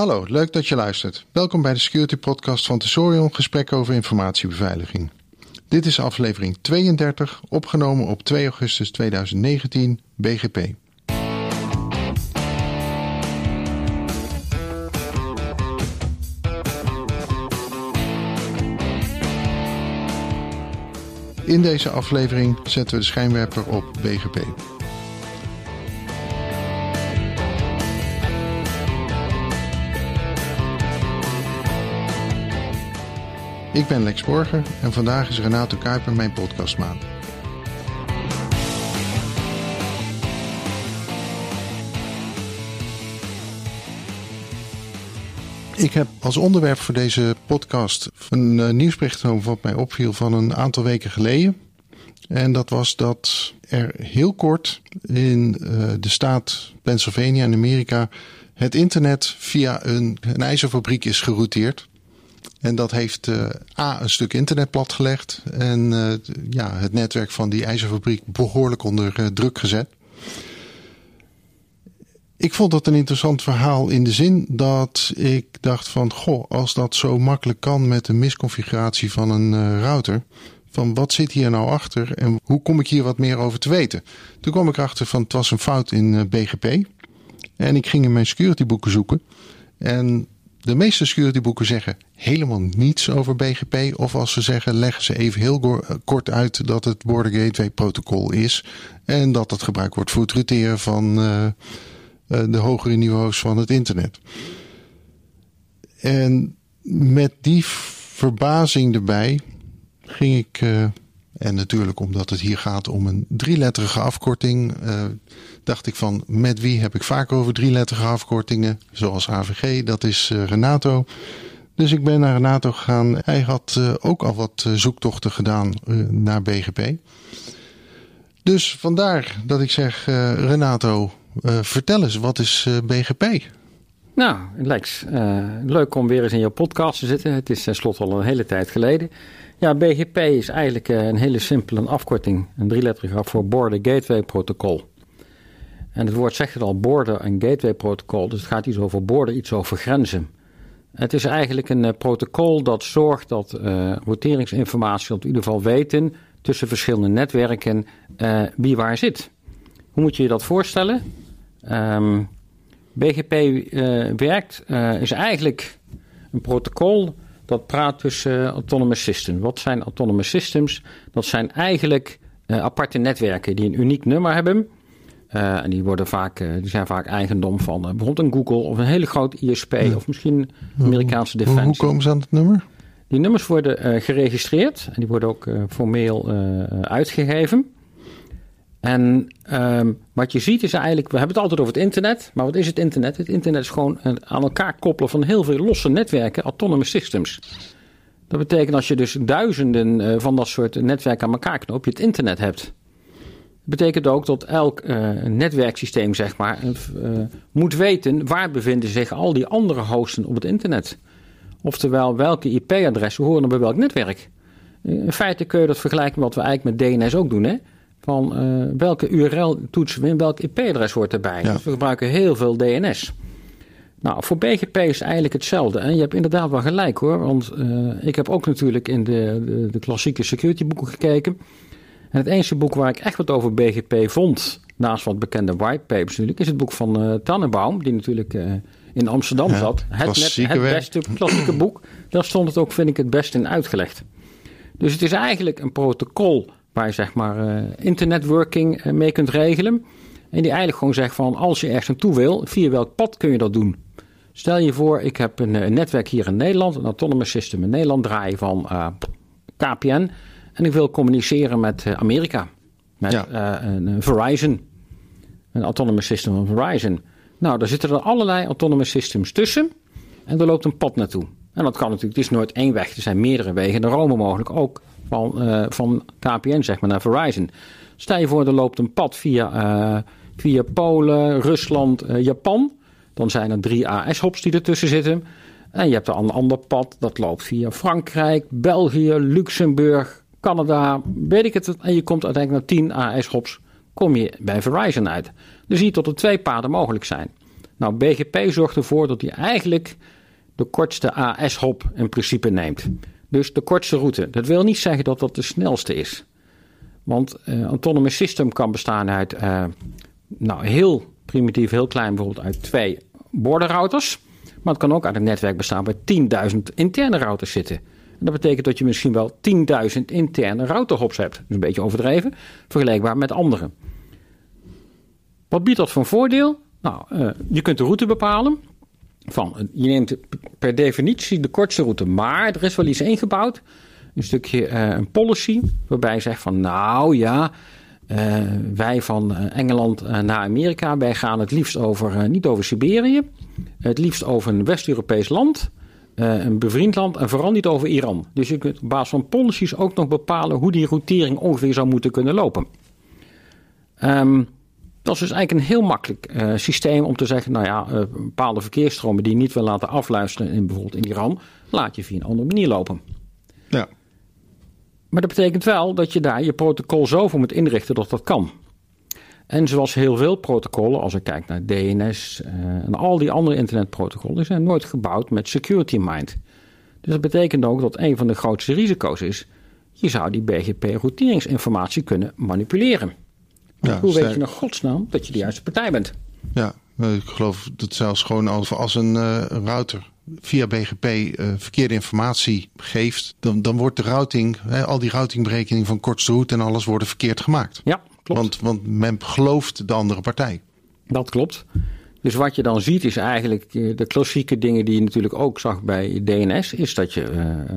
Hallo, leuk dat je luistert. Welkom bij de Security Podcast van Tesorion, gesprek over informatiebeveiliging. Dit is aflevering 32, opgenomen op 2 augustus 2019, BGP. In deze aflevering zetten we de schijnwerper op BGP. Ik ben Lex Borger en vandaag is Renato Kuiper mijn podcastmaan. Ik heb als onderwerp voor deze podcast een uh, nieuwsbericht genomen wat mij opviel van een aantal weken geleden. En dat was dat er heel kort in uh, de staat Pennsylvania in Amerika het internet via een ijzerfabriek is gerouteerd. En dat heeft uh, A, een stuk internet platgelegd. En uh, ja, het netwerk van die ijzerfabriek behoorlijk onder uh, druk gezet. Ik vond dat een interessant verhaal in de zin dat ik dacht van... Goh, als dat zo makkelijk kan met een misconfiguratie van een router... van wat zit hier nou achter en hoe kom ik hier wat meer over te weten? Toen kwam ik erachter van het was een fout in BGP. En ik ging in mijn securityboeken zoeken. En de meeste securityboeken zeggen helemaal niets over BGP. Of als ze zeggen, leggen ze even heel kort uit dat het Border Gateway protocol is. En dat het gebruikt wordt voor het routeren van uh, de hogere niveaus van het internet. En met die verbazing erbij ging ik, en natuurlijk omdat het hier gaat om een drieletterige afkorting, uh, dacht ik van met wie heb ik vaak over drieletterige afkortingen, zoals AVG, dat is uh, Renato. Dus ik ben naar Renato gegaan. Hij had uh, ook al wat zoektochten gedaan naar BGP. Dus vandaar dat ik zeg, Renato, vertel eens, wat is BGP? Nou, Lex, leuk om weer eens in jouw podcast te zitten. Het is tenslotte al een hele tijd geleden. Ja, BGP is eigenlijk een hele simpele afkorting, een drieletterige af voor Border Gateway Protocol. En het woord zegt het al, border en gateway protocol. Dus het gaat iets over border, iets over grenzen. Het is eigenlijk een uh, protocol dat zorgt dat uh, roteringsinformatie, dat ieder geval weten tussen verschillende netwerken wie waar zit. Hoe moet je je dat voorstellen? Um, BGP werkt, is eigenlijk een protocol dat praat tussen autonomous systems. Wat zijn autonomous systems? Dat zijn eigenlijk aparte netwerken die een uniek nummer hebben. Uh, en die, worden vaak, uh, die zijn vaak eigendom van uh, bijvoorbeeld een Google of een hele grote ISP ja. of misschien Amerikaanse defensie. Hoe komen ze aan het nummer? Die nummers worden geregistreerd en die worden ook formeel uitgegeven. En um, wat je ziet is eigenlijk, we hebben het altijd over het internet, maar wat is het internet? Het internet is gewoon aan elkaar koppelen van heel veel losse netwerken, autonomous systems. Dat betekent als je dus duizenden van dat soort netwerken aan elkaar knoopt, je het internet hebt betekent ook dat elk uh, netwerksysteem, zeg maar, uh, moet weten waar bevinden zich al die andere hosten op het internet. Oftewel, welke IP-adressen horen bij welk netwerk. In feite kun je dat vergelijken met wat we eigenlijk met DNS ook doen. Hè? Van welke URL toetsen we in welk IP-adres hoort erbij. Ja. Dus we gebruiken heel veel DNS. Nou, voor BGP is eigenlijk hetzelfde. En je hebt inderdaad wel gelijk hoor. Want ik heb ook natuurlijk in de, de, de klassieke security boeken gekeken. En het enige boek waar ik echt wat over BGP vond, naast wat bekende whitepapers natuurlijk, is het boek van uh, Tannenbaum, die natuurlijk uh, in Amsterdam zat. Het, net, het beste klassieke boek. Daar stond het ook, vind ik, het best in uitgelegd. Dus het is eigenlijk een protocol waar je zeg maar uh, internetworking mee kunt regelen. En die eigenlijk gewoon zegt van als je ergens naartoe wil, via welk pad kun je dat doen? Stel je voor, ik heb een, een netwerk hier in Nederland, een autonomous system in Nederland draaien van KPN. En ik wil communiceren met eh, Amerika. Met ja. uh, een Verizon. Een autonomous system van Verizon. Nou, daar zitten er allerlei autonomous systems tussen. En er loopt een pad naartoe. En dat kan natuurlijk, het is nooit één weg. Er zijn meerdere wegen. Er romen mogelijk ook van, uh, van KPN, zeg maar, naar Verizon. Stel je voor, er loopt een pad via, uh, via Polen, Rusland, uh, Japan. Dan zijn er drie AS-hops die ertussen zitten. En je hebt een ander pad, dat loopt via Frankrijk, België, Luxemburg, Canada, weet ik het. En je komt uiteindelijk naar 10 AS-hops, kom je bij Verizon uit. Dus hier tot er twee paden mogelijk zijn. Nou, BGP zorgt ervoor dat hij eigenlijk de kortste AS-hop in principe neemt. Dus de kortste route. Dat wil niet zeggen dat dat de snelste is. Want een autonomous system kan bestaan uit, nou heel primitief, heel klein, bijvoorbeeld uit twee borderrouters. Maar het kan ook uit een netwerk bestaan waar 10.000 interne routers zitten. En dat betekent dat je misschien wel 10.000 interne routerhops hebt. Is een beetje overdreven, vergelijkbaar met andere. Wat biedt dat voor voordeel? Nou, uh, je kunt de route bepalen. Van, je neemt per definitie de kortste route, maar er is wel iets ingebouwd. Een stukje uh, een policy, waarbij je zegt van nou ja, uh, wij van Engeland naar Amerika, wij gaan het liefst over, niet over Siberië, het liefst over een West-Europees land, een bevriend land en vooral niet over Iran. Dus je kunt op basis van policies ook nog bepalen hoe die routering ongeveer zou moeten kunnen lopen. Um, dat is dus eigenlijk een heel makkelijk uh, systeem om te zeggen, nou ja, uh, bepaalde verkeersstromen die je niet wil laten afluisteren, in, bijvoorbeeld in Iran, laat je via een andere manier lopen. Ja. Maar dat betekent wel dat je daar je protocol zo voor moet inrichten dat dat kan. En zoals heel veel protocollen, als ik kijk naar DNS uh, en al die andere internetprotocollen, zijn nooit gebouwd met security in mind. Dus dat betekent ook dat een van de grootste risico's is, je zou die BGP-routeringsinformatie kunnen manipuleren. Ja, Hoe weet je nog godsnaam dat je de juiste partij bent? Ja, ik geloof dat zelfs gewoon als, als een uh, router via BGP uh, eh, verkeerde informatie geeft, dan, dan wordt de routing, hè, al die routingberekening van kortste route en alles worden verkeerd gemaakt. Ja, klopt. Want, want men gelooft de andere partij. Dat klopt. Dus wat je dan ziet is eigenlijk eh, de klassieke dingen die je natuurlijk ook zag bij DNS, is dat je, uh,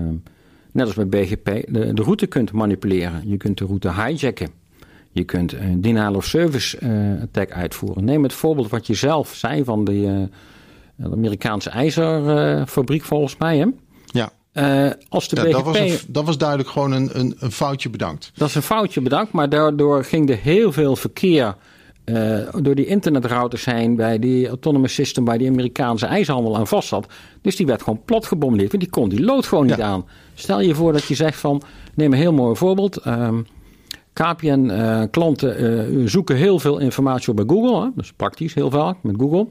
net als bij BGP, de, de route kunt manipuleren. Je kunt de route hijacken. Je kunt een denial of service uh, attack uitvoeren. Neem het voorbeeld wat je zelf zei van de, uh, de Amerikaanse ijzerfabriek volgens mij. Hè? Ja. Uh, als de ja, BGP... dat, was een, dat was duidelijk gewoon een, een, een, foutje bedankt. Dat is een foutje bedankt, maar daardoor ging er heel veel verkeer uh, door die internetrouters heen bij die autonomous system, bij die Amerikaanse ijshandel aan vast zat. Dus die werd gewoon plat gebombardeerd, want die kon die lood gewoon niet aan. Stel je voor dat je zegt van, neem een heel mooi voorbeeld. Um, KPN-klanten uh, uh, zoeken heel veel informatie op bij Google. Hè? Dat is praktisch heel vaak met Google.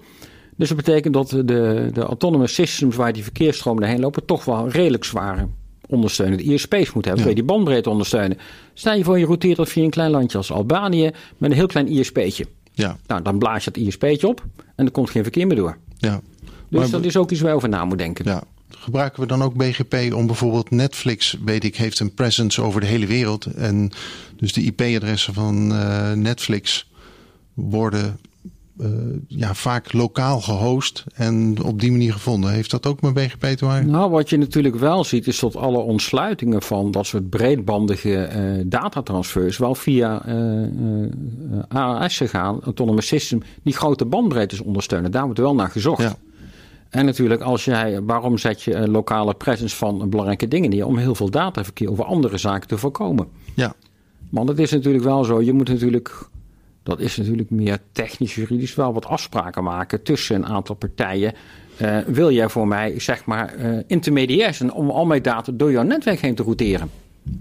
Dus dat betekent dat de, de autonomous systems waar die verkeersstromen heen lopen... toch wel redelijk zware ondersteunende ISP's moeten hebben. Ja. die bandbreedte ondersteunen. Stel je voor je routeert dat via een klein landje als Albanië... met een heel klein ISP'tje. Ja. Nou, dan blaas je het ISP'tje op en er komt geen verkeer meer door. Ja. Dus maar, dat is ook iets waar je over na moet denken. Ja. Gebruiken we dan ook BGP om bijvoorbeeld Netflix, weet ik, heeft een presence over de hele wereld. En dus de IP-adressen van uh, Netflix worden uh, ja, vaak lokaal gehost en op die manier gevonden. Heeft dat ook met BGP te maken? Nou, wat je natuurlijk wel ziet is dat alle ontsluitingen van dat soort breedbandige uh, datatransfers wel via AAS gaan, Autonomous System, die grote bandbreedtes ondersteunen. Daar wordt wel naar gezocht. Ja. En natuurlijk, als jij, waarom zet je een lokale presence van belangrijke dingen neer? Om heel veel dataverkeer over andere zaken te voorkomen. Ja. Want het is natuurlijk wel zo, je moet natuurlijk, dat is natuurlijk meer technisch juridisch, wel wat afspraken maken tussen een aantal partijen. Uh, wil jij voor mij, zeg maar, uh, intermediairs om al mijn data door jouw netwerk heen te routeren?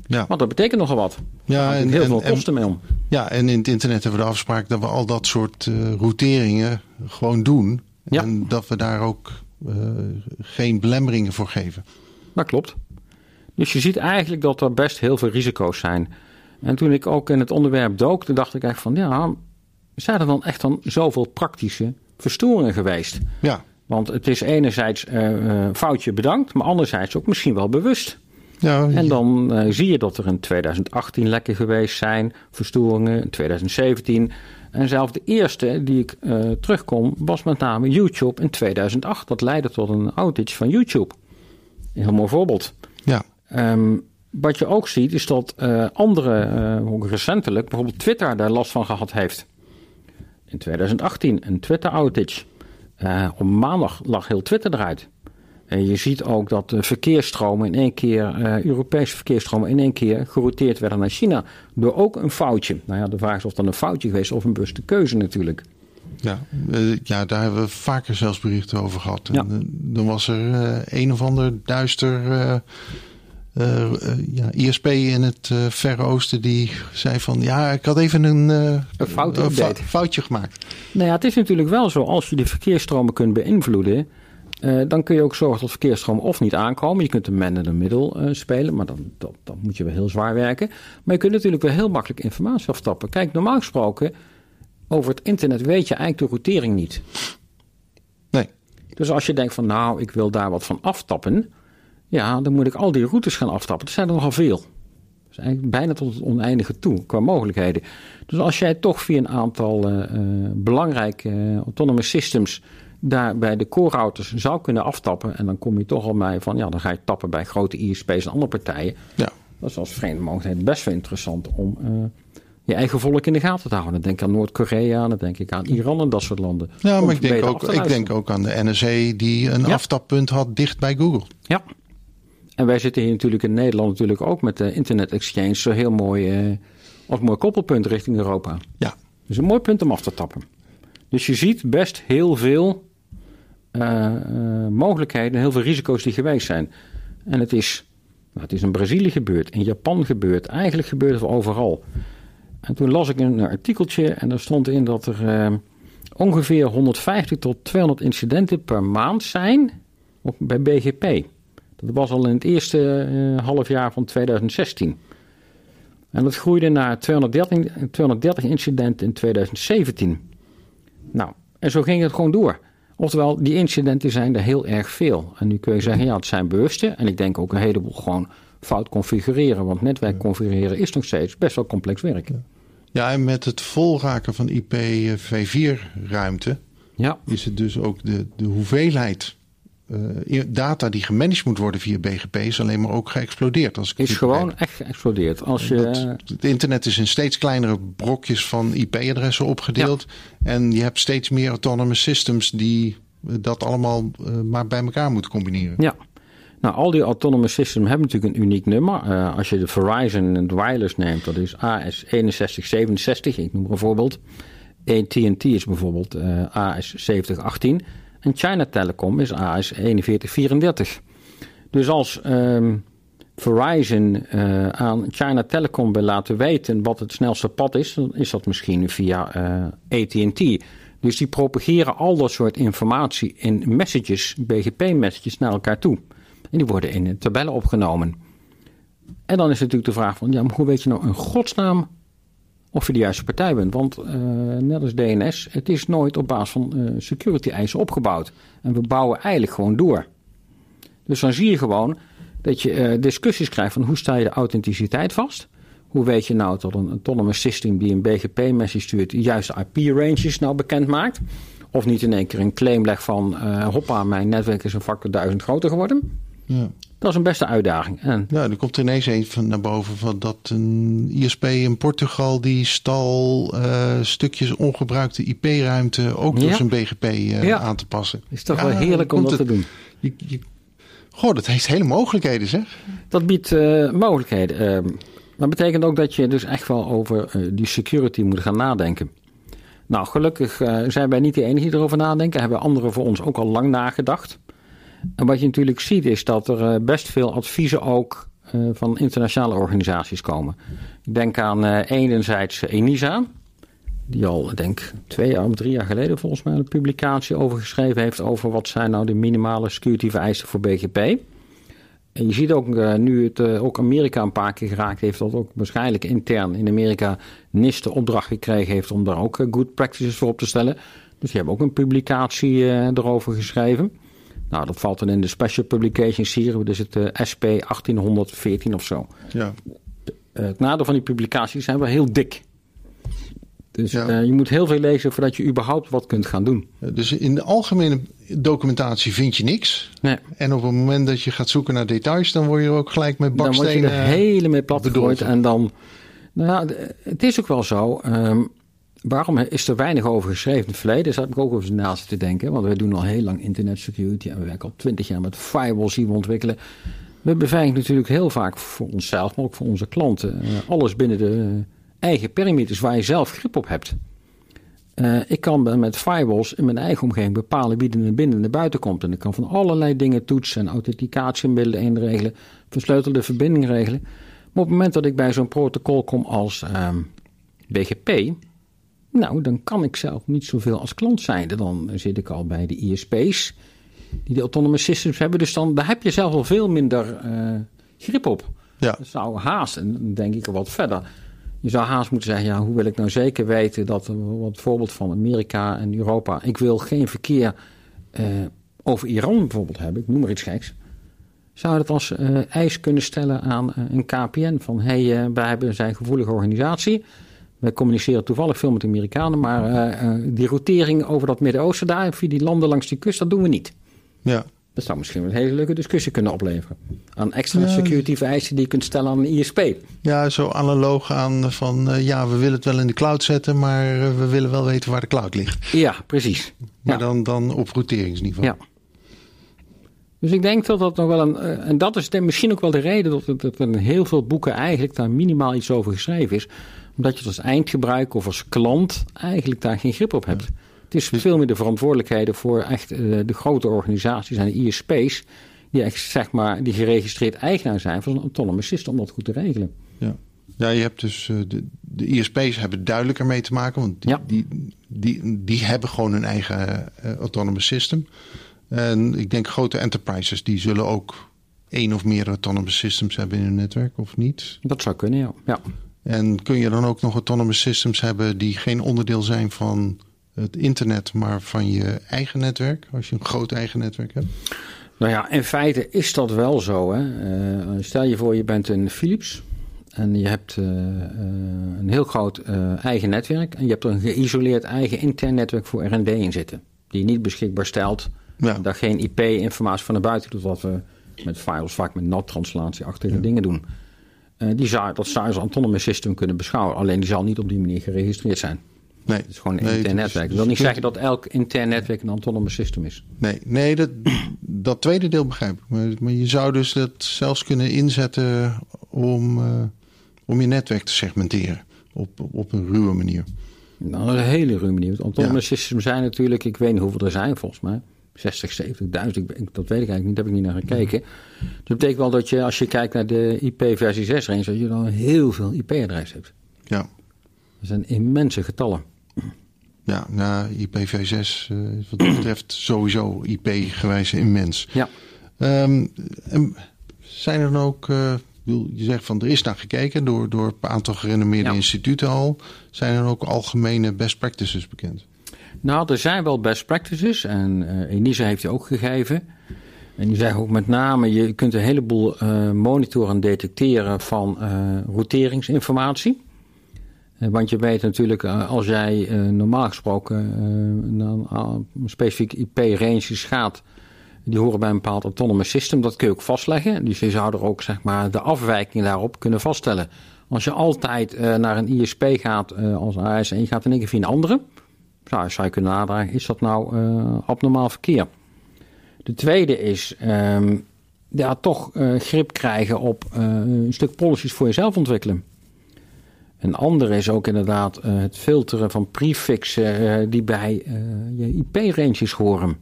Ja. Want dat betekent nogal wat. Ja, en, heel en, veel kosten mee om. Ja, en in het internet hebben we de afspraak dat we al dat soort uh, routeringen gewoon doen. Ja. En dat we daar ook geen belemmeringen voor geven. Dat klopt. Dus je ziet eigenlijk dat er best heel veel risico's zijn. En toen ik ook in het onderwerp dook, toen dacht ik echt van ja, zijn er dan echt dan zoveel praktische verstoringen geweest? Ja. Want het is enerzijds uh, foutje bedankt, maar anderzijds ook misschien wel bewust. Ja, en dan uh, zie je dat er in 2018 lekken geweest zijn, verstoringen, in 2017. En zelfs de eerste die ik uh, terugkom was met name YouTube in 2008. Dat leidde tot een outage van YouTube. Een heel mooi voorbeeld. Ja. Um, wat je ook ziet is dat uh, andere, uh, ook recentelijk, bijvoorbeeld Twitter daar last van gehad heeft. In 2018 een Twitter outage. Uh, op maandag lag heel Twitter eruit. En je ziet ook dat de verkeersstromen in één keer, Europese verkeersstromen in één keer gerouteerd werden naar China. Door ook een foutje. Nou ja, de vraag is of dan een foutje geweest of een bewuste keuze natuurlijk. Ja, ja, daar hebben we vaker zelfs berichten over gehad. Ja. En, dan was er een of ander duister uh, ja, ISP in het uh, Verre Oosten die zei van ja, ik had even een, een, fout een foutje gemaakt. Nou ja, het is natuurlijk wel zo, als je de verkeersstromen kunt beïnvloeden, dan kun je ook zorgen dat verkeersstromen of niet aankomen. Je kunt een man in de middel spelen, maar dan, dan, dan, moet je wel heel zwaar werken. Maar je kunt natuurlijk wel heel makkelijk informatie aftappen. Kijk, normaal gesproken, over het internet weet je eigenlijk de routering niet. Nee. Dus als je denkt van nou, ik wil daar wat van aftappen ja, dan moet ik al die routes gaan aftappen. Er zijn er nogal veel. Dus eigenlijk bijna tot het oneindige toe qua mogelijkheden. Dus als jij toch via een aantal uh, belangrijke uh, autonomous systems daar bij de core routers zou kunnen aftappen. En dan kom je toch al bij van ja, dan ga je tappen bij grote ISP's en andere partijen. Ja. Dat is als vreemde mogelijkheid best wel interessant om je eigen volk in de gaten te houden. Dan denk ik aan Noord-Korea, dan denk ik aan Iran en dat soort landen. Ja, maar ik denk, ook, ik denk ook aan de NSA die een aftappunt had dicht bij Google. Ja, en wij zitten hier natuurlijk in Nederland natuurlijk ook met de Internet Exchange zo heel mooi uh, als mooi koppelpunt richting Europa. Ja. Dus een mooi punt om af te tappen. Dus je ziet best heel veel uh, mogelijkheden, heel veel risico's die geweest zijn. En het is, nou, het is in Brazilië gebeurd, in Japan gebeurd, eigenlijk gebeurt het overal. En toen las ik een artikeltje en daar stond in dat er ongeveer 150 tot 200 incidenten per maand zijn op, bij BGP. Dat was al in het eerste uh, halfjaar van 2016. En dat groeide naar 230, 230 incidenten in 2017. Nou, en zo ging het gewoon door. Oftewel, die incidenten zijn er heel erg veel. En nu kun je zeggen, ja, het zijn bewuste. En ik denk ook een heleboel gewoon fout configureren. Want netwerk configureren is nog steeds best wel complex werk. Ja, en met het volraken van IPv4-ruimte... Ja. is het dus ook de, de hoeveelheid uh, data die gemanaged moet worden via BGP is alleen maar ook geëxplodeerd. Als ik is gewoon echt geëxplodeerd. Als je... Dat, het internet is in steeds kleinere brokjes van IP-adressen opgedeeld. En je hebt steeds meer autonomous systems die dat allemaal uh, maar bij elkaar moeten combineren. Ja. Nou, al die autonomous systems hebben natuurlijk een uniek nummer. Uh, als je de Verizon en wireless neemt, dat is AS6167, ik noem een voorbeeld. AT&T is bijvoorbeeld AS7018. En China Telecom is AS 4134. Dus als um, Verizon uh, aan China Telecom wil laten weten wat het snelste pad is, dan is dat misschien via eh, AT&T. Dus die propageren al dat soort informatie in messages, BGP-messages naar elkaar toe. En die worden in tabellen opgenomen. En dan is natuurlijk de vraag van, ja, maar hoe weet je nou in godsnaam of je de juiste partij bent. Want uh, net als DNS, het is nooit op basis van uh, security eisen opgebouwd. En we bouwen eigenlijk gewoon door. Dus dan zie je gewoon dat je uh, discussies krijgt van hoe sta je de authenticiteit vast. Hoe weet je nou dat een autonomous system die een BGP-message stuurt de juiste IP-ranges nou bekend maakt. Of niet in één keer een claim legt van hoppa, mijn netwerk is een factor duizend groter geworden. Ja. Dat is een beste uitdaging. En... Ja, er komt ineens een van naar boven van dat een ISP in Portugal die stal uh, stukjes ongebruikte IP-ruimte ook door zijn BGP uh, ja. aan te passen. Is toch wel heerlijk om dat te doen. Je, je, goh, dat heeft hele mogelijkheden, zeg. Dat biedt uh, mogelijkheden. dat betekent ook dat je dus echt wel over die security moet gaan nadenken. Nou, gelukkig zijn wij niet de enige die erover nadenken. Hebben anderen voor ons ook al lang nagedacht. En wat je natuurlijk ziet is dat er eh, best veel adviezen ook eh, van internationale organisaties komen. Ik denk aan uh, enerzijds ENISA, die al, denk twee jaar of drie jaar geleden volgens mij een publicatie over geschreven heeft over wat zijn nou de minimale security vereisten voor BGP. En je ziet ook nu het ook Amerika een paar keer geraakt heeft, dat ook waarschijnlijk intern in Amerika NIST de opdracht gekregen heeft om daar ook good practices voor op te stellen. Dus die hebben ook een publicatie erover geschreven. Nou, dat valt dan in de Special Publications hier, dus het uh, SP 1814 of zo. Ja. Uh, het nadeel van die publicaties zijn wel heel dik. Dus ja. uh, je moet heel veel lezen voordat je überhaupt wat kunt gaan doen. Dus in de algemene documentatie vind je niks. Nee. En op het moment dat je gaat zoeken naar details, dan word je ook gelijk met bakstenen... Dan word je er helemaal plat gegooid en dan... Nou ja, het is ook wel zo. Um, Waarom is er weinig over geschreven in het verleden? Daar zat ik ook over naast te denken. Want wij doen al heel lang internet security. En we werken al twintig jaar met firewalls die we ontwikkelen. We beveiligen natuurlijk heel vaak voor onszelf, maar ook voor onze klanten. Uh, alles binnen de eigen perimeters waar je zelf grip op hebt. Uh, ik kan met firewalls in mijn eigen omgeving bepalen wie binnen en buiten komt. En ik kan van allerlei dingen toetsen en authenticatiemiddelen inregelen, versleutelde verbindingen regelen. Maar op het moment dat ik bij zo'n protocol kom als um, BGP, nou, dan kan ik zelf niet zoveel als klant zijn. Dan zit ik al bij de ISP's die de autonomous systems hebben. Dus dan daar heb je zelf al veel minder uh, grip op. Ja. Dat zou haast, en dan denk ik er wat verder. Je zou haast moeten zeggen, ja, hoe wil ik nou zeker weten dat, wat voorbeeld van Amerika en Europa, ik wil geen verkeer uh, over Iran bijvoorbeeld hebben, ik noem maar iets geks. Zou dat als uh, eis kunnen stellen aan een KPN van, hé, hey, wij hebben zijn gevoelige organisatie, wij communiceren toevallig veel met de Amerikanen, maar die rotering over dat Midden-Oosten daar, via die landen langs die kust, dat doen we niet. Ja. Dat zou misschien een hele leuke discussie kunnen opleveren. Aan extra security vereisten die je kunt stellen aan een ISP. Ja, zo analoog aan van uh, ja, we willen het wel in de cloud zetten, maar uh, we willen wel weten waar de cloud ligt. Ja, precies. Maar Dan, dan op routeringsniveau. Ja. Dus ik denk dat dat nog wel een. Uh, en dat is misschien ook wel de reden dat, dat er in heel veel boeken eigenlijk daar minimaal iets over geschreven is. Omdat je het als eindgebruiker of als klant eigenlijk daar geen grip op hebt. Ja. Het is veel meer de verantwoordelijkheden voor echt uh, de grote organisaties en de ISP's. Die echt, zeg maar, die geregistreerd eigenaar zijn van een autonomous system om dat goed te regelen. Ja, ja je hebt dus uh, de, de ISP's hebben duidelijker mee te maken. Want die, ja. die, die, die, hebben gewoon hun eigen uh, autonomous system. En ik denk grote enterprises die zullen ook één of meer autonomous systems hebben in hun netwerk of niet. Dat zou kunnen, ja. ja. En kun je dan ook nog autonomous systems hebben die geen onderdeel zijn van het internet, maar van je eigen netwerk, als je een groot eigen netwerk hebt? Nou ja, in feite is dat wel zo. Hè? Uh, stel je voor, je bent een Philips en je hebt uh, uh, een heel groot eigen netwerk en je hebt er een geïsoleerd eigen intern netwerk voor R&D in zitten, die niet beschikbaar stelt, ja. daar geen IP-informatie van naar buiten doet, wat we met files vaak met NAT-translatie-achtige ja. dingen doen. Die zou, dat zou je als autonomous system kunnen beschouwen, alleen die zal niet op die manier geregistreerd zijn. Nee. Het is gewoon een nee, intern netwerk. Dat wil niet zeggen dat elk intern netwerk een autonomous system is. Nee, nee dat, dat tweede deel begrijp ik. Maar, maar je zou dus dat zelfs kunnen inzetten om, uh, om je netwerk te segmenteren. Op, op een ruwe manier. Nou, een hele ruwe manier. Autonomous ja. systems zijn natuurlijk, ik weet niet hoeveel er zijn volgens mij. 60, 70.000, dat weet ik eigenlijk niet, daar heb ik niet naar gekeken. Dat betekent wel dat je, als je kijkt naar de IP-versie 6 range, dat je dan heel veel IP-adressen hebt. Ja. Dat zijn immense getallen. Ja, nou, IPv6 uh, wat dat betreft sowieso IP-gewijs immens. Ja. Um, zijn er dan ook, uh, je zegt van er is naar gekeken door, door een aantal gerenommeerde ja. instituten al. Zijn er ook algemene best practices bekend? Nou, er zijn wel best practices en uh, Enisa heeft die ook gegeven. En die zeggen ook met name, je kunt een heleboel uh, monitoren en detecteren van uh, routeringsinformatie. Want je weet natuurlijk, als jij normaal gesproken naar een specifieke IP-ranges gaat, die horen bij een bepaald autonomous system, dat kun je ook vastleggen. Dus je zou er ook zeg maar, de afwijking daarop kunnen vaststellen. Als je altijd naar een ISP gaat als AS en je gaat in één keer via een andere, zou, zou je kunnen nadragen, is dat nou abnormaal verkeer? De tweede is um, ja, toch grip krijgen op een stuk policies voor jezelf ontwikkelen. Een andere is ook inderdaad het filteren van prefixen die bij je IP-ranges horen.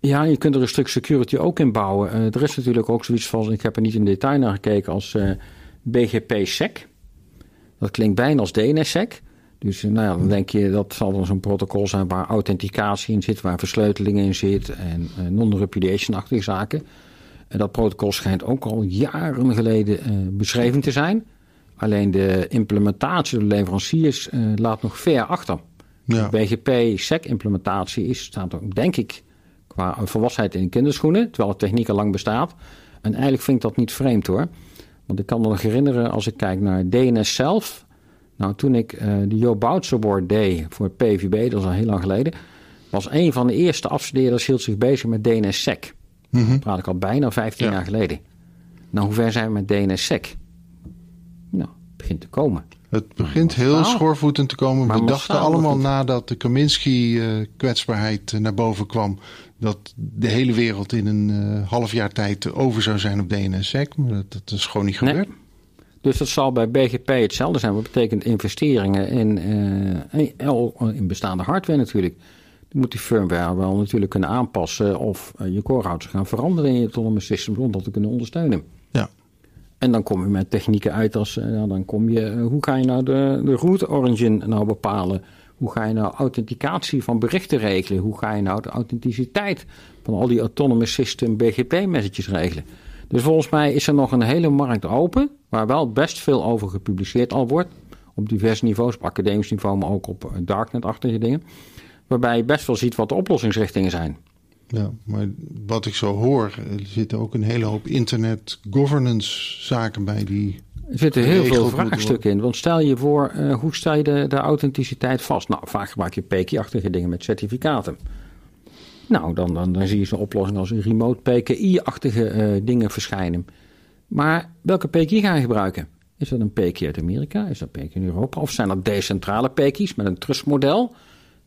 Ja, je kunt er een stuk security ook in bouwen. er is natuurlijk ook zoiets van, ik heb er niet in detail naar gekeken, als BGP-SEC. Dat klinkt bijna als DNSSEC. Dus nou ja, dan denk je dat zal dan zo'n protocol zijn waar authenticatie in zit, waar versleuteling in zit en non-repudiation-achtige zaken. En dat protocol schijnt ook al jaren geleden beschreven te zijn. Alleen de implementatie door de leveranciers uh, laat nog ver achter. Ja. De BGP-SEC-implementatie is, staat ook, denk ik, qua volwassenheid in de kinderschoenen, terwijl de techniek al lang bestaat. En eigenlijk vind ik dat niet vreemd hoor. Want ik kan me nog herinneren als ik kijk naar DNS zelf. Nou, toen ik uh, de Joe Boutzer Award deed voor het PVB, dat is al heel lang geleden, was een van de eerste afstudeerders hield zich bezig met DNS-SEC. Mm -hmm. praat ik al bijna 15 ja. jaar geleden. Nou, hoe ver zijn we met DNS-SEC? Nou, het begint te komen. Het begint heel nou, schoorvoetend te komen. We dachten allemaal nadat de Kaminski-kwetsbaarheid naar boven kwam... dat de hele wereld in een half jaar tijd over zou zijn op DNSSEC. Maar dat, dat is gewoon niet gebeurd. Nee. Dus dat zal bij BGP hetzelfde zijn. Wat betekent investeringen in, uh, in bestaande hardware natuurlijk. Dan moet die firmware wel natuurlijk kunnen aanpassen of je corehouders gaan veranderen in je autonomous systems om dat te kunnen ondersteunen. Ja. En dan kom je met technieken uit als, uh, dan kom je, hoe ga je nou de, de root origin nou bepalen? Hoe ga je nou authenticatie van berichten regelen? Hoe ga je nou de authenticiteit van al die autonomous system BGP messages regelen? Dus volgens mij is er nog een hele markt open, waar wel best veel over gepubliceerd al wordt. Op diverse niveaus, op academisch niveau, maar ook op darknet-achtige dingen. Waarbij je best wel ziet wat de oplossingsrichtingen zijn. Ja, maar wat ik zo hoor, er zitten ook een hele hoop internet governance zaken bij die. Er zitten heel veel vraagstukken in. Want stel je voor, uh, hoe stel je de, de, authenticiteit vast? Nou, vaak gebruik je PKI-achtige dingen met certificaten. Nou, dan, dan, dan zie je zo'n oplossing als een remote PKI-achtige uh, dingen verschijnen. Maar welke PKI ga je gebruiken? Is dat een PKI uit Amerika? Is dat PKI in Europa? Of zijn dat decentrale PKI's met een trustmodel?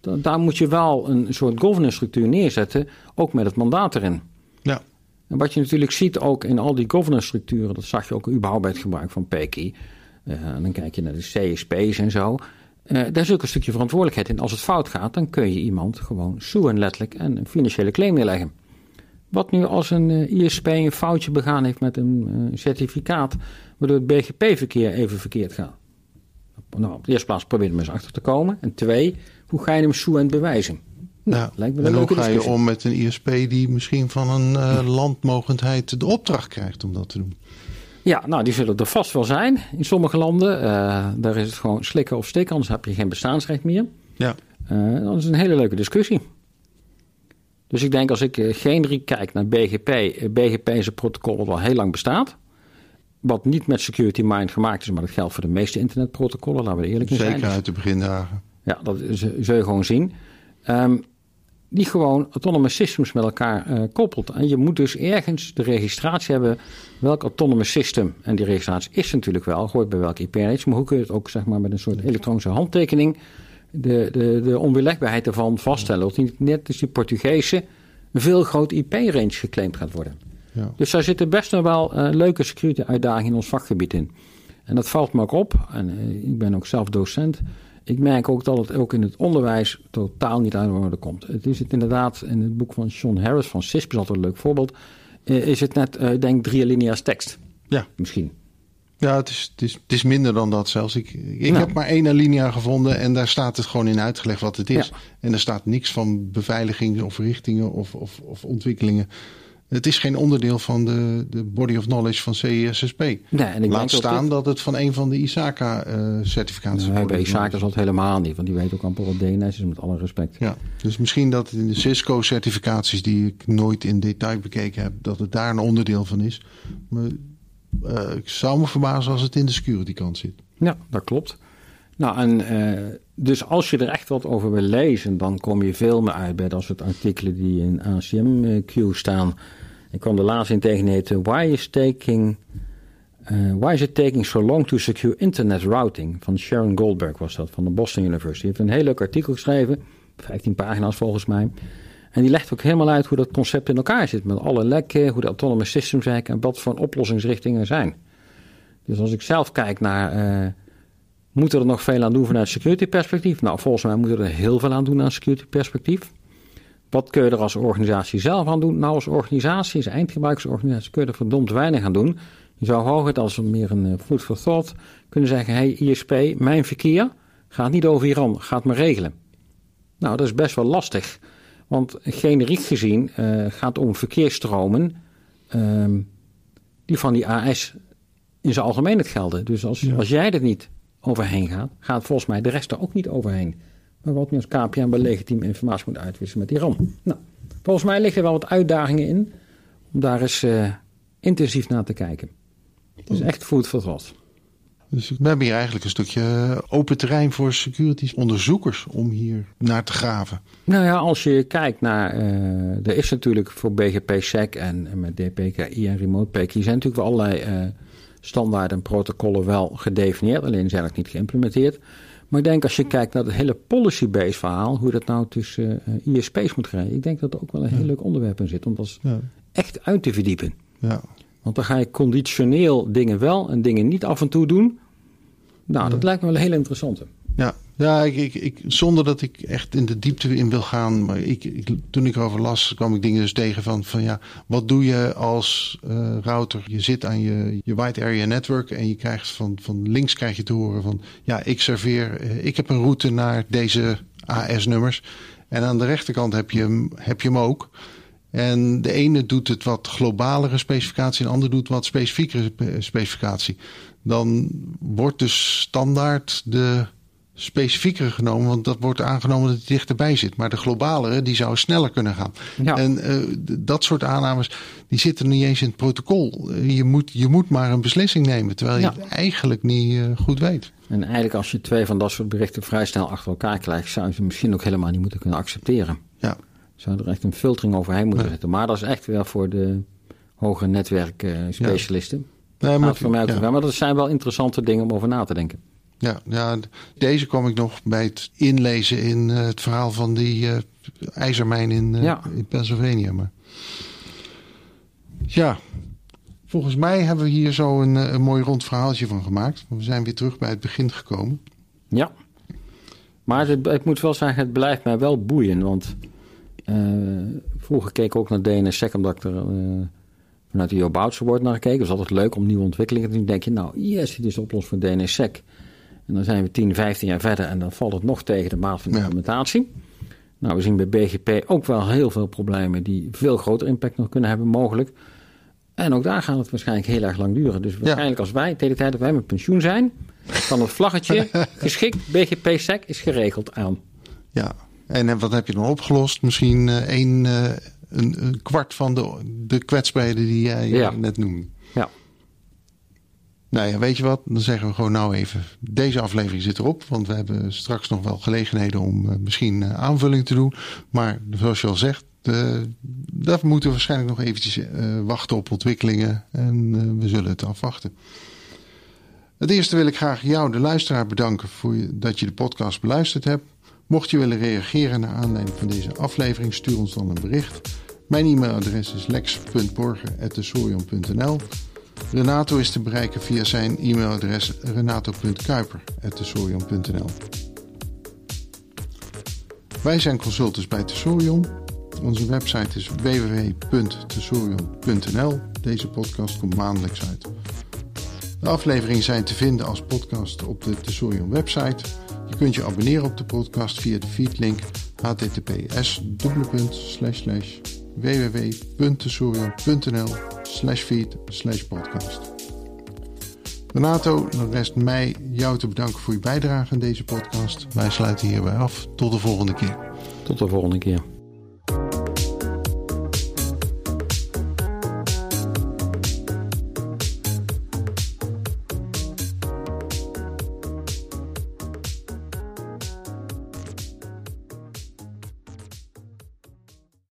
Dan, daar moet je wel een soort governance structuur neerzetten, ook met het mandaat erin. Ja. En wat je natuurlijk ziet ook in al die governance structuren, dat zag je ook überhaupt bij het gebruik van PKI. Uh, dan kijk je naar de CSP's en zo. Uh, daar is ook een stukje verantwoordelijkheid in. Als het fout gaat, dan kun je iemand gewoon soeën letterlijk en een financiële claim neerleggen. Wat nu als een uh, ISP een foutje begaan heeft met een uh, certificaat, waardoor het BGP-verkeer even verkeerd gaat? Nou, op de eerste plaats probeer er eens achter te komen. En twee, hoe ga je hem soeën bewijzen? Nou, ja, lijkt me en hoe ga je om met een ISP die misschien van een landmogendheid de opdracht krijgt om dat te doen? Ja, nou, die zullen er vast wel zijn in sommige landen. Uh, daar is het gewoon slikken of stikken, anders heb je geen bestaansrecht meer. Ja. Uh, dat is een hele leuke discussie. Dus ik denk als ik uh, generiek kijk naar BGP, BGP is een protocol wat al heel lang bestaat. Wat niet met security mind gemaakt is, maar dat geldt voor de meeste internetprotocollen, laten we eerlijk zijn. Zeker uit de begindagen. Ja, dat zul je gewoon zien. Um, die gewoon autonomous systems met elkaar uh, koppelt. En je moet dus ergens de registratie hebben welk autonomous system. En die registratie is natuurlijk wel, hoort bij welke IP-range. Maar hoe kun je het ook zeg maar, met een soort elektronische handtekening de, de, de onweerlegbaarheid ervan vaststellen. Dat niet net als die Portugese een veel groot IP-range geclaimd gaat worden. Ja. Dus daar zitten best nog wel uh, leuke security uitdagingen in ons vakgebied in. En dat valt me ook op. En uh, ik ben ook zelf docent ik merk ook dat het ook in het onderwijs totaal niet aan de orde komt. Het is het inderdaad in het boek van Sean Harris van CISP, is altijd een leuk voorbeeld. Uh, is het net, uh, denk drie alinea's tekst. Ja. Misschien. Ja, het is, het, is, het is minder dan dat zelfs. Ik, ik nou. heb maar één alinea gevonden en daar staat het gewoon in uitgelegd wat het is. Ja. En er staat niks van beveiliging of richtingen of, of, of ontwikkelingen. Het is geen onderdeel van de, de body of knowledge van CISSP. Nee, en ik Laat staan dat het van een van de ISACA-certificaten uh, is. Nee, bij ISACA is dat helemaal niet, want die weet ook amper wat DNS is, met alle respect. Ja, dus misschien dat in de Cisco-certificaties, die ik nooit in detail bekeken heb, dat het daar een onderdeel van is. Maar uh, ik zou me verbazen als het in de security kant zit. Ja, dat klopt. Nou, en uh, dus als je er echt wat over wil lezen, dan kom je veel meer uit bij dat soort artikelen die in ACM-Q staan. Ik kwam de laatste in tegen heten Why is taking uh, Why is it taking so long to secure internet routing? Van Sharon Goldberg was dat, van de Boston University. Die heeft een heel leuk artikel geschreven, 15 pagina's volgens mij. En die legt ook helemaal uit hoe dat concept in elkaar zit. Met alle lekken, hoe de autonomous systems werken en wat voor oplossingsrichtingen zijn. Dus als ik zelf kijk naar... moeten er nog veel aan doen vanuit security perspectief? Nou, volgens mij moeten we er heel veel aan doen aan security perspectief. Wat kun je er als organisatie zelf aan doen? Nou, als organisatie, als eindgebruikersorganisatie, kun je er verdomd weinig aan doen. Je zou hooguit als meer een uh, food for thought kunnen zeggen: hey, ISP, mijn verkeer gaat niet over Iran, gaat me regelen. Nou, dat is best wel lastig. Want generiek gezien uh, gaat het om verkeersstromen uh, die van die AS in zijn algemeenheid gelden. Dus als, ja. als jij er niet overheen gaat, gaat volgens mij de rest er ook niet overheen. Maar wat nu als KPN bij legitiem informatie moet uitwisselen met Iran. Nou, volgens mij liggen er wel wat uitdagingen in om daar eens uh, intensief naar te kijken. Het is echt food for thought. Dus we hebben hier eigenlijk een stukje open terrein voor security onderzoekers om hier naar te graven. Nou ja, als je kijkt naar. Uh, er is natuurlijk voor BGP-SEC en, en, met DPKI en Remote PKI zijn natuurlijk wel allerlei uh, standaarden en protocollen wel gedefinieerd, alleen zijn nog niet geïmplementeerd. Maar ik denk als je kijkt naar het hele policy-based verhaal, hoe dat nou tussen uh, ISP's moet gaan, ik denk dat er ook wel een heel leuk onderwerp in zit om dat ja. echt uit te verdiepen. Ja, Want dan ga je conditioneel dingen wel en dingen niet af en toe doen. Nou, dat lijkt me wel een hele interessante. Ja, ja ik, ik, zonder dat ik echt in de diepte in wil gaan. Maar ik, ik, toen ik erover las, kwam ik dingen dus tegen van, van ja, wat doe je als uh, router? Je zit aan je, je wide area network en je krijgt van, van links krijg je te horen van, ja, ik serveer, uh, ik heb een route naar deze AS-nummers. En aan de rechterkant heb je, hem, heb je hem ook. En de ene doet het wat globalere specificatie en de ander doet wat specifiekere specificatie. Dan wordt dus standaard de specifiekere genomen, want dat wordt aangenomen dat het dichterbij zit. Maar de globalere, die zou sneller kunnen gaan. Ja. En uh, dat soort aannames, die zitten niet eens in het protocol. Je moet, je moet maar een beslissing nemen, terwijl je ja. het eigenlijk niet uh, goed weet. En eigenlijk als je twee van dat soort berichten vrij snel achter elkaar krijgt, zou je ze misschien ook helemaal niet moeten kunnen accepteren. Ja. Zou er echt een filtering overheen moeten ja. zetten. Maar dat is echt wel voor de hoge netwerkspecialisten. Uh, ja. Nee, maar, voor mij ook ja. maar dat zijn wel interessante dingen om over na te denken. Ja, ja, deze kwam ik nog bij het inlezen in uh, het verhaal van die uh, ijzermijn in, uh, ja. in Pennsylvania. Maar ja, volgens mij hebben we hier zo een, een mooi rond verhaaltje van gemaakt. We zijn weer terug bij het begin gekomen. Ja, maar het, ik moet wel zeggen, het blijft mij wel boeien. Want vroeger keek ik ook naar DNSSEC omdat ik er vanuit de Joboutse wordt naar gekeken. Het is altijd leuk om nieuwe ontwikkelingen te denk je, nou, yes, dit is de oplossing voor DNSSEC. En dan zijn we 10, 15 jaar verder en dan valt het nog tegen de maat van de implementatie. Nou, we zien bij BGP ook wel heel veel problemen die veel groter impact nog kunnen hebben, mogelijk. En ook daar gaat het waarschijnlijk heel erg lang duren. Dus waarschijnlijk als wij, tegen de tijd dat wij met pensioen zijn, kan het vlaggetje geschikt BGP-SEC is geregeld aan. Ja, en wat heb je dan opgelost? Misschien een, uh, een, een, kwart van de, de kwetsbaarheden die jij ja. net noemde. Nou ja, weet je wat? Dan zeggen we gewoon nou even. Deze aflevering zit erop. Want we hebben straks nog wel gelegenheden om uh, misschien uh, aanvulling te doen. Maar zoals je al zegt, uh, daar moeten we waarschijnlijk nog eventjes wachten op ontwikkelingen. En we zullen het afwachten. Het eerste wil ik graag jou, de luisteraar, bedanken voor je, dat je de podcast beluisterd hebt. Mocht je willen reageren naar aanleiding van deze aflevering, stuur ons dan een bericht. Mijn e-mailadres is lex.borgen.tesorion.nl Renato is te bereiken via zijn e-mailadres renato.kuiper.tesorion.nl Wij zijn consultants bij Tesorion. Onze website is www.tesorion.nl. Deze podcast komt maandelijks uit. De afleveringen zijn te vinden als podcast op de Tesorion website. Je kunt je abonneren op de podcast via de feedlink https www.tesorion.nl slash feed slash podcast. Renato, dan rest mij jou te bedanken voor je bijdrage aan deze podcast. Wij sluiten hierbij af. Tot de volgende keer. Tot de volgende keer.